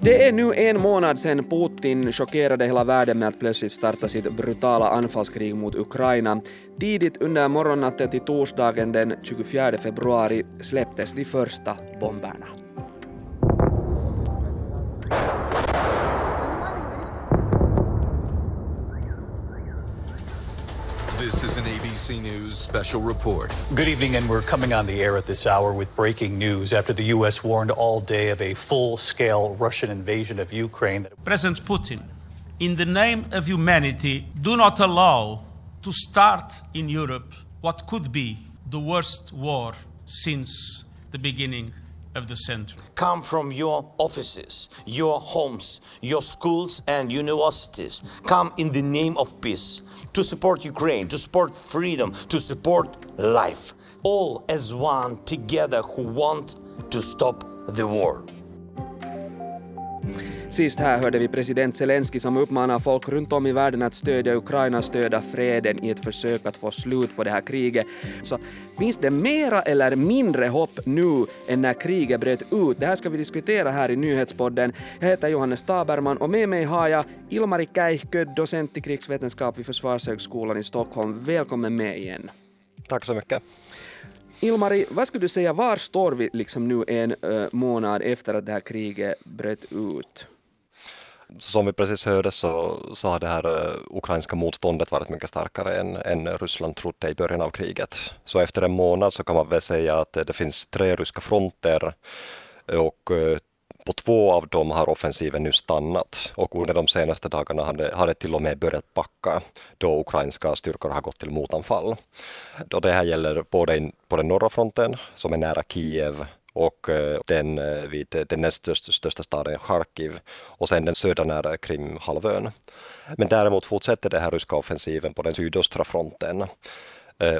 Det är nu en månad sedan Putin chockerade hela världen med att plötsligt starta sitt brutala anfallskrig mot Ukraina. Tidigt under morgonnatten till torsdagen den 24 februari släpptes de första bomberna. Is News special report. Good evening, and we're coming on the air at this hour with breaking news after the U.S. warned all day of a full scale Russian invasion of Ukraine. President Putin, in the name of humanity, do not allow to start in Europe what could be the worst war since the beginning of the century. come from your offices, your homes, your schools and universities. Come in the name of peace to support Ukraine, to support freedom, to support life. All as one together who want to stop the war. Sist här hörde vi president Zelensky som uppmanar folk runt om i världen att stödja Ukraina stödja freden i ett försök att få slut på det här kriget. Så finns det mera eller mindre hopp nu än när kriget bröt ut? Det här ska vi diskutera här i nyhetspodden. Jag heter Johannes Taberman och med mig har jag Ilmari Käihkö, docent i krigsvetenskap vid Försvarshögskolan i Stockholm. Välkommen med igen. Tack så mycket. Ilmari, vad skulle du säga, var står vi liksom nu en uh, månad efter att det här kriget bröt ut? Som vi precis hörde så, så har det här eh, ukrainska motståndet varit mycket starkare än, än Ryssland trodde i början av kriget. Så efter en månad så kan man väl säga att eh, det, finns tre ryska fronter och eh, på två av dem har offensiven nu stannat och under de senaste dagarna har det, har det till och med börjat backa då ukrainska styrkor har gått till motanfall. Då det här gäller både in, på den norra fronten som är nära Kiev och eh, den eh, vid eh, den näst största, största staden Charkiv och sen den södra nära Krimhalvön. Men däremot fortsätter den här ryska offensiven på den sydöstra fronten.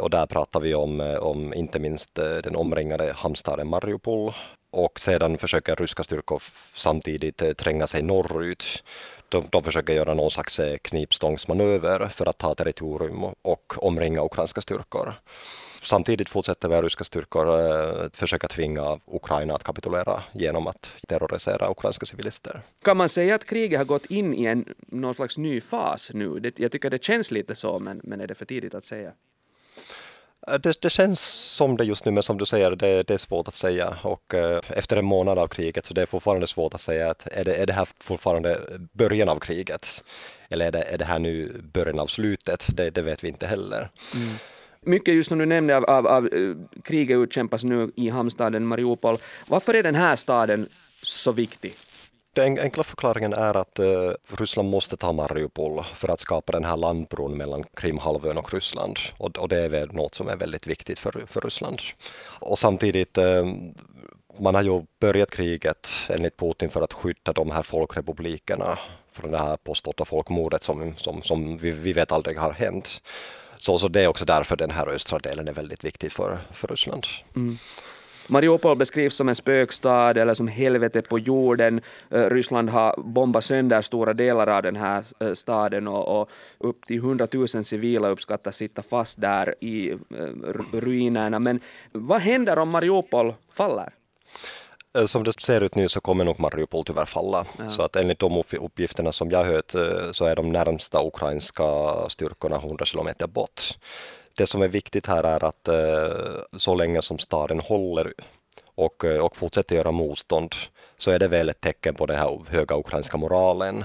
Och där pratar vi om, om inte minst den omringade hamnstaden Mariupol och sedan försöker ryska styrkor samtidigt tränga sig norrut. De, de försöker göra någon slags eh, knipstångsmanöver för att ta territorium och omringa ukrainska styrkor. Samtidigt fortsätter ryska styrkor eh, försöka tvinga Ukraina att kapitulera genom att terrorisera ukrainska civilister. Kan man säga att kriget har gått in i en någon slags ny fas nu? Det, jag tycker det känns lite så, men, men är det för tidigt att säga? Eh, det, det känns som det just nu, men som du säger, det, det är svårt att säga. Och eh, efter en månad av kriget så det är fortfarande svårt att säga att är det, är det här fortfarande början av kriget? Eller är det, är det här nu början av slutet? Det, det vet vi inte heller. Mm. Mycket just som du nämnde av, av, av eh, kriget utkämpas nu i hamnstaden Mariupol. Varför är den här staden så viktig? Den enkla förklaringen är att eh, Ryssland måste ta Mariupol för att skapa den här landbron mellan Krimhalvön och Ryssland. Och, och det är väl något som är väldigt viktigt för, för Ryssland. Och samtidigt, eh, man har ju börjat kriget enligt Putin för att skydda de här folkrepublikerna från det här påstådda folkmordet som, som, som vi, vi vet aldrig har hänt. Så, så det är också därför den här östra delen är väldigt viktig för, för Ryssland. Mm. Mariupol beskrivs som en spökstad eller som helvete på jorden. Eh, Ryssland har bombat sönder stora delar av den här eh, staden och, och upp till 100 000 civila uppskattas sitta fast där i eh, ru- ruinerna. Men vad händer om Mariupol faller? Som det ser ut nu så kommer nog Mariupol tyvärr falla. Så att enligt de upp- uppgifterna som jag hört så är de närmsta ukrainska styrkorna 100 kilometer bort. Det som är viktigt här är att eh, så länge som staden håller och, eh, och fortsätter göra motstånd så är det väl ett tecken på den här höga ukrainska moralen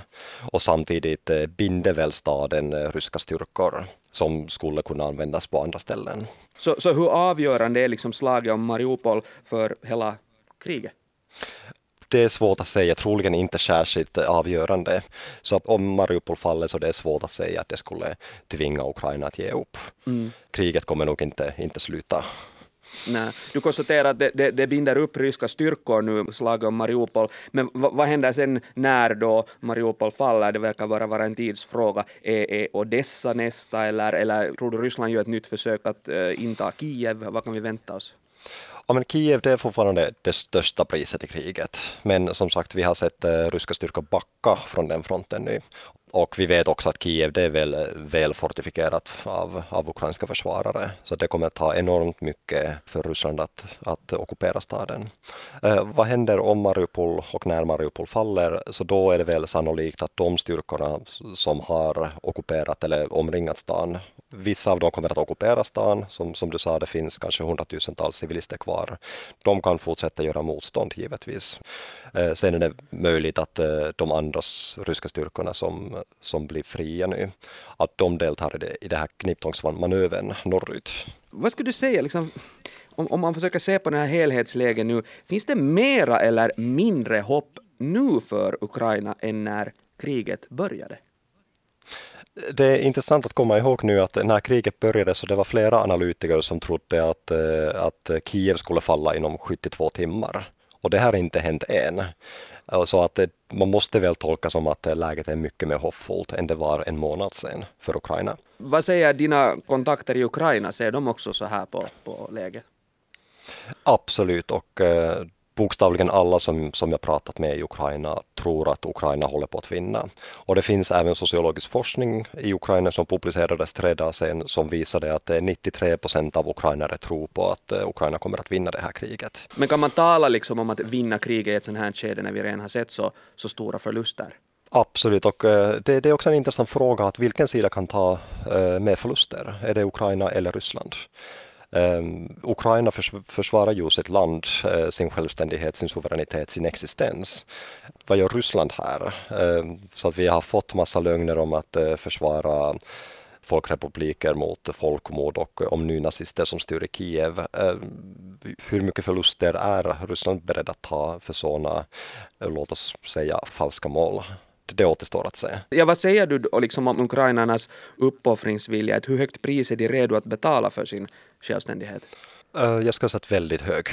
och samtidigt eh, binder väl staden eh, ryska styrkor som skulle kunna användas på andra ställen. Så, så hur avgörande är liksom slaget om Mariupol för hela kriget? Det är svårt att säga, troligen inte särskilt avgörande. Så att om Mariupol faller så det är svårt att säga att det skulle tvinga Ukraina att ge upp. Kriget kommer nog inte, inte sluta. Nej. Du konstaterar att det, det, det binder upp ryska styrkor nu, slaget om Mariupol. Men v, vad händer sen när då Mariupol faller? Det verkar bara vara en tidsfråga. Är, är Odessa nästa eller, eller tror du Ryssland gör ett nytt försök att uh, inta Kiev? Vad kan vi vänta oss? Ja, men Kiev det är fortfarande det största priset i kriget. Men som sagt, vi har sett eh, ryska styrkor backa från den fronten nu. Och vi vet också att Kiev det är väl, eh, väl fortifikerat av, av ukrainska försvarare, så det kommer att ta enormt mycket för Ryssland att, att ockupera staden. Eh, vad händer om Mariupol och när Mariupol faller, så då är det väl sannolikt att de styrkorna som har ockuperat eller omringat stan, vissa av dem kommer att ockupera stan, som, som du sa, det finns kanske hundratusentals civilister kvar. De kan fortsätta göra motstånd givetvis. Eh, sen är det möjligt att eh, de andra ryska styrkorna som, som blir fria nu, att de deltar i det, i den här kniptångsmanövern norrut. Vad skulle du säga, liksom, om, om man försöker se på den här helhetsläget nu, finns det mera eller mindre hopp nu för Ukraina än när kriget började? Det är intressant att komma ihåg nu att när kriget började så det var flera analytiker som trodde att, eh, att Kiev skulle falla inom 72 timmar. Och det här har inte hänt än. Så att det, man måste väl tolka som att läget är mycket mer hoppfullt än det var en månad sedan för Ukraina. Vad säger dina kontakter i Ukraina? Ser de också så här på, på läget? Absolut, och eh, bokstavligen alla som, som jag pratat med i Ukraina tror att Ukraina håller på att vinna. Och det finns även sociologisk forskning i Ukraina som publicerades tre dagar sedan som visade att 93 procent av ukrainare tror på att eh, Ukraina kommer att vinna det här kriget. Men kan man tala liksom om att vinna kriget i ett sånt här skede när vi redan har sett så, så stora förluster? Absolut, och eh, det, det, är också en intressant fråga att vilken sida kan ta eh, med förluster? Är det Ukraina eller Ryssland? Ehm, Ukraina förs försvarar ju sitt land, eh, sin självständighet, sin suveränitet, sin existens. Vad gör Ryssland här? Ehm, så att vi har fått massa lögner om att eh, försvara folkrepubliker mot folkmord och om nynazister som styr i Kiev. Ehm, hur mycket förluster är Ryssland beredd att ta för sådana, eh, låt oss säga, falska mål? Det återstår att se. Ja, vad säger du liksom om ukrainarnas uppoffringsvilja? Hur högt pris är de redo att betala för sin självständighet? Eh, jag skulle säga att väldigt hög.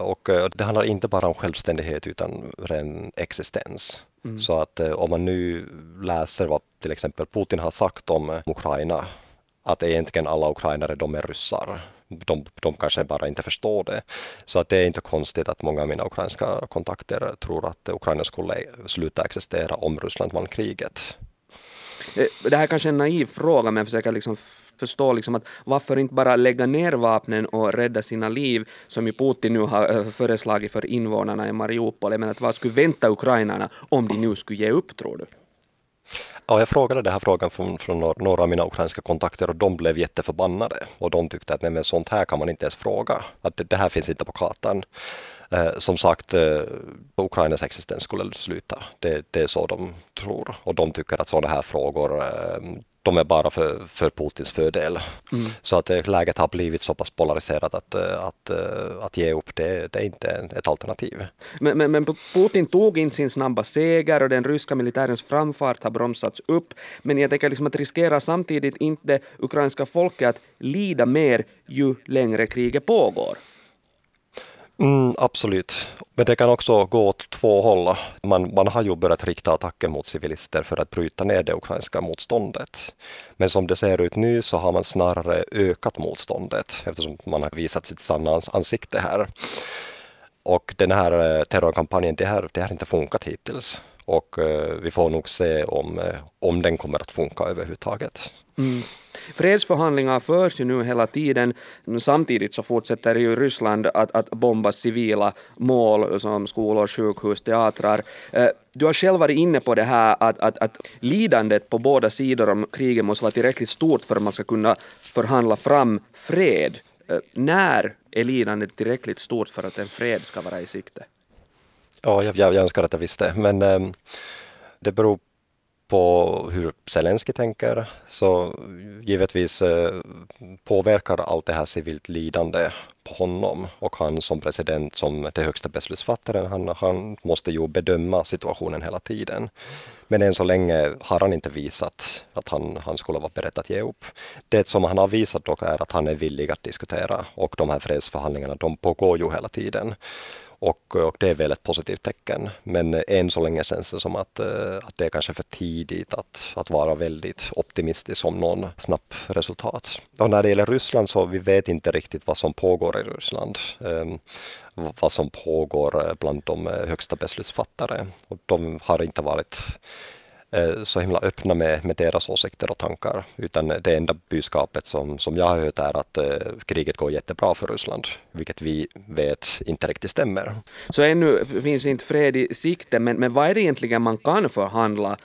Och eh, det handlar inte bara om självständighet utan ren existens. Mm. Så att eh, om man nu läser vad till exempel Putin har sagt om Ukraina, att egentligen alla ukrainare de är ryssar de, de kanske bara inte förstår det. Så att det är inte konstigt att många av mina ukrainska kontakter tror att Ukraina skulle sluta existera om Ryssland vann kriget. Eh, det här är kanske är en naiv fråga, men jag försöker liksom förstå liksom att varför inte bara lägga ner vapnen och rädda sina liv, som ju Putin nu har eh, föreslagit för invånarna i Mariupol. Jag menar, att vad skulle vänta ukrainarna om de nu skulle ge upp, tror du? Ja, jag frågade den här frågan från, från några av mina ukrainska kontakter och de blev jätteförbannade och de tyckte att nej, men sånt här kan man inte ens fråga, att det, det här finns inte på kartan. Eh, som sagt, eh, Ukrainas existens skulle sluta. Det, det, är så de tror och de tycker att sådana här frågor eh, de är bara för, för Putins fördel. Mm. Så att eh, läget har blivit så pass polariserat att, eh, att, eh, att ge upp det, det är inte ett alternativ. Men, men, men, Putin tog in sin snabba seger och den ryska militärens framfart har bromsats upp. Men jag tänker liksom att riskera samtidigt inte ukrainska folket att lida mer ju längre kriget pågår. Mm, absolut, men det kan också gå åt två håll. Man, man har ju börjat rikta attacker mot civilister för att bryta ner det ukrainska motståndet. Men som det ser ut nu så har man snarare ökat motståndet eftersom man har visat sitt sanna ansikte här. Och den här eh, terrorkampanjen, det har, det har inte funkat hittills. Och eh, vi får nog se om, eh, om den kommer att funka överhuvudtaget. Mm. Fredsförhandlingar förs ju nu hela tiden. Samtidigt så fortsätter ju Ryssland att, att bomba civila mål som skolor, sjukhus, teatrar. Eh, du har själv varit inne på det här att, att, att lidandet på båda sidor om kriget måste vara tillräckligt stort för att man ska kunna förhandla fram fred. Eh, när är lidandet tillräckligt stort för att en fred ska vara i sikte? Ja, jag, jag önskar att jag visste, men um, det beror på hur Zelensky tänker så givetvis eh, påverkar allt det här civilt lidande på honom och han som president, som den högsta beslutsfattaren, han, han måste ju bedöma situationen hela tiden. Men än så länge har han inte visat att han, han skulle vara beredd att ge upp. Det som han har visat dock är att han är villig att diskutera och de här fredsförhandlingarna de pågår ju hela tiden. Och, och, det är väl ett positivt tecken. Men än så länge känns det som att, eh, att det är kanske för tidigt att, att vara väldigt optimistisk om någon snabbt resultat. Och när det gäller Ryssland så vi vet inte riktigt vad som pågår i Ryssland. Um, vad som pågår eh, bland de eh, högsta beslutsfattare. Och de har inte varit så himla öppna med, med deras åsikter och tankar, utan det enda budskapet som, som jag har hört är att eh, kriget går jättebra för Ryssland, vilket vi vet inte riktigt stämmer. Så ännu finns inte fred i sikte, men, men vad är det egentligen man kan förhandla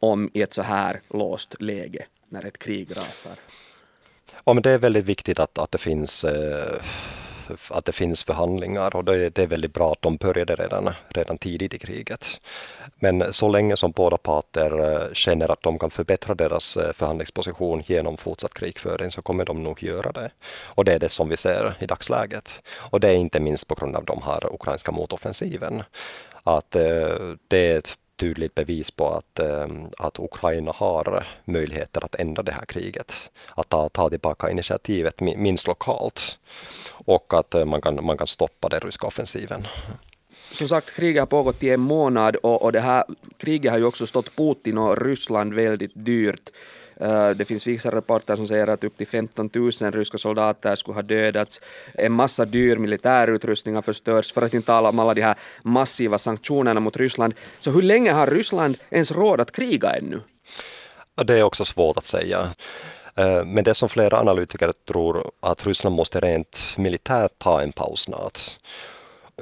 om i ett så här låst läge när ett krig rasar? Ja, men det är väldigt viktigt att, att det finns eh, att det finns förhandlingar och det, det, är väldigt bra att de började redan, redan tidigt i kriget. Men så länge som båda parter eh, känner att de kan förbättra deras eh, förhandlingsposition genom fortsatt krigföring så kommer de nog göra det. Och det är det som vi ser i dagsläget. Och det är inte minst på grund av de här ukrainska motoffensiven. Att eh, det är ett tydligt bevis på att, eh, att Ukraina har möjligheter att ändra det här kriget. Att ta, ta tillbaka initiativet minst lokalt och att eh, man kan, man kan stoppa den ryska offensiven. Som sagt, kriget har pågått i en månad och, och det här kriget har ju också stått Putin och Ryssland väldigt dyrt. Eh, det finns vissa rapporter som säger att upp till 15 000 ryska soldater skulle ha dödats. En massa dyr militärutrustning har förstörts, för att inte tala om alla de här massiva sanktionerna mot Ryssland. Så hur länge har Ryssland ens råd att kriga ännu? Det är också svårt att säga. Eh, men det som flera analytiker tror att Ryssland måste rent militärt ta en paus snart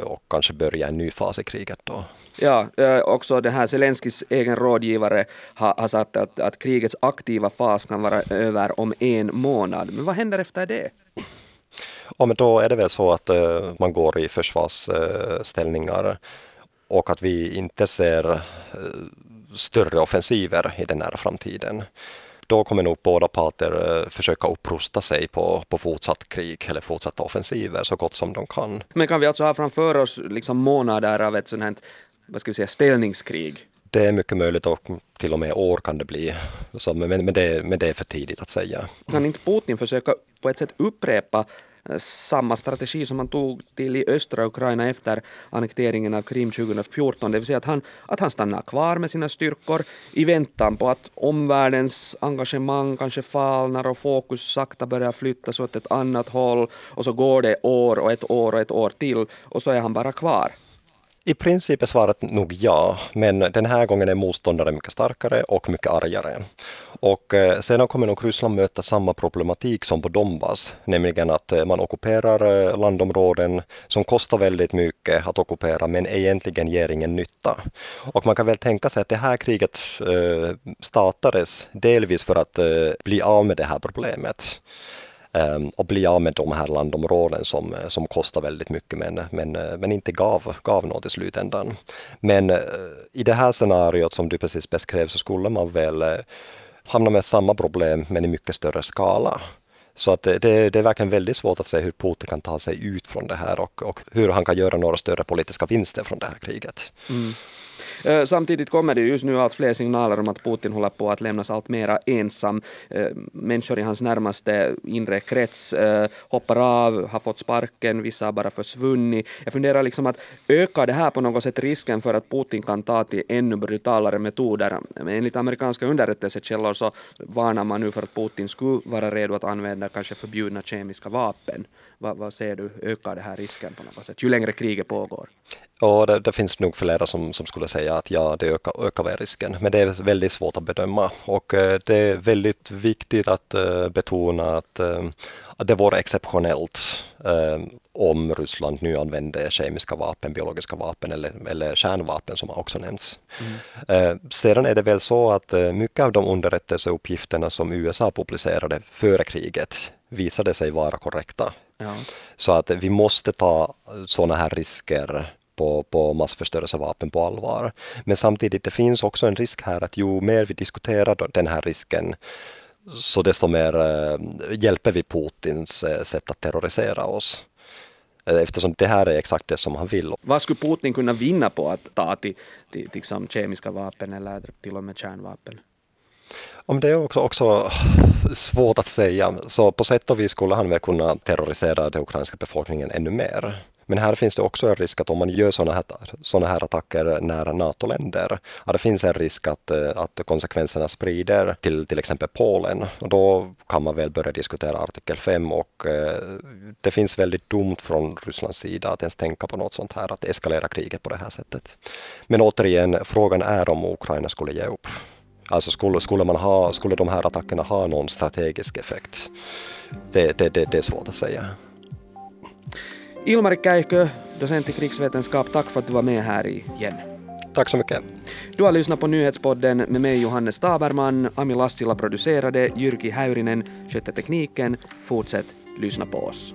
och kanske börja en ny fas i kriget då. Ja, också den här Zelenskis egen rådgivare har, har sagt att, att krigets aktiva fas kan vara över om en månad. Men vad händer efter det? Ja, men då är det väl så att uh, man går i försvarsställningar och att vi inte ser uh, större offensiver i den nära framtiden då kommer nog båda parter eh, försöka upprusta sig på, på fortsatt krig eller fortsatta offensiver så gott som de kan. Men kan vi alltså ha framför oss liksom månader av ett sånt här, vad ska vi säga, ställningskrig? Det är mycket möjligt och till och med år kan det bli. Så, men, men, det, men det är för tidigt att säga. Kan inte Putin försöka på ett sätt upprepa Eh, samma strategi som han tog till i östra Ukraina efter annekteringen av Krim 2014, det vill säga att han, att han stannar kvar med sina styrkor i väntan på att omvärldens engagemang kanske falnar och fokus sakta börjar flyttas åt ett annat håll och så går det år och ett år och ett år till och så är han bara kvar. I princip är svaret nog ja, men den här gången är motståndaren mycket starkare och mycket argare. Och eh, sedan kommer nog Ryssland möta samma problematik som på Donbass, nämligen att eh, man ockuperar eh, landområden som kostar väldigt mycket att ockupera men egentligen ger ingen nytta. Och man kan väl tänka sig att det här kriget startades delvis för att bli av med det här problemet. Ehm, och bli av med de här landområden som, som kostar väldigt mycket men, men, men inte gav, gav något i slutändan. Men eh, i det här scenariot som du precis beskrev så skulle man väl eh, hamna med samma problem men i mycket större skala. Så att eh, det, det, är verkligen väldigt svårt att se hur Putin kan ta sig ut från det här och, och hur han kan göra några större politiska vinster från det här kriget. Mm. Eh, samtidigt kommer det just nu allt fler signaler om att Putin håller på att lämnas allt mera ensam. Eh, människor i hans närmaste inre krets eh, hoppar av, har fått sparken, vissa har bara försvunnit. Jag funderar liksom att ökar det här på något sätt risken för att Putin kan ta till ännu brutalare metoder? Enligt amerikanska underrättelsekällor så varnar man nu för att Putin skulle vara redo att använda kanske förbjudna kemiska vapen. Vad, vad ser du, ökar det här risken på något sätt, ju längre kriget pågår? Ja, det, det, finns nog flera som, som skulle säga att ja, det ökar, ökar väl risken, men det är väldigt svårt att bedöma och eh, det är väldigt viktigt att eh, betona att, eh, att det vore exceptionellt om Ryssland nu använde kemiska vapen, biologiska vapen eller, eller kärnvapen som också nämnts. Mm. Sedan är det väl så att mycket av de underrättelseuppgifterna som USA publicerade före kriget visade sig vara korrekta. Ja. Så att vi måste ta sådana här risker på, på massförstörelsevapen på allvar. Men samtidigt, det finns också en risk här att ju mer vi diskuterar den här risken så desto mer äh, hjälper vi Putins äh, sätt att terrorisera oss. Eh, eftersom det här är exakt det som han vill. Vad skulle Putin kunna vinna på att ta till, till, till liksom kemiska vapen eller till och med kärnvapen? Om det är också, också svårt att säga. Så på sätt och vis skulle han väl kunna terrorisera den ukrainska befolkningen ännu mer. Men här finns det också en risk att om man gör sådana här, såna här attacker nära NATO-länder, att det finns en risk att, eh, att konsekvenserna sprider till till exempel Polen. Och då kan man väl börja diskutera artikel 5 och eh, det finns väldigt dumt från Rysslands sida att ens tänka på något sånt här, att eskalera kriget på det här sättet. Men återigen, frågan är om Ukraina skulle ge upp. Alltså skulle, skulle, man ha, skulle de här attackerna ha någon strategisk effekt? Det, det, det, det är svårt att säga. Ilmari Käihkö, docent i krigsvetenskap, tack för att du var med här igen. Tack så mycket. Du har lyssnat på nyhetspodden med mig Johannes Taberman. Ami Lassila producerade, Jyrki Häyrinen skötte tekniken. Fortsätt lyssna på oss.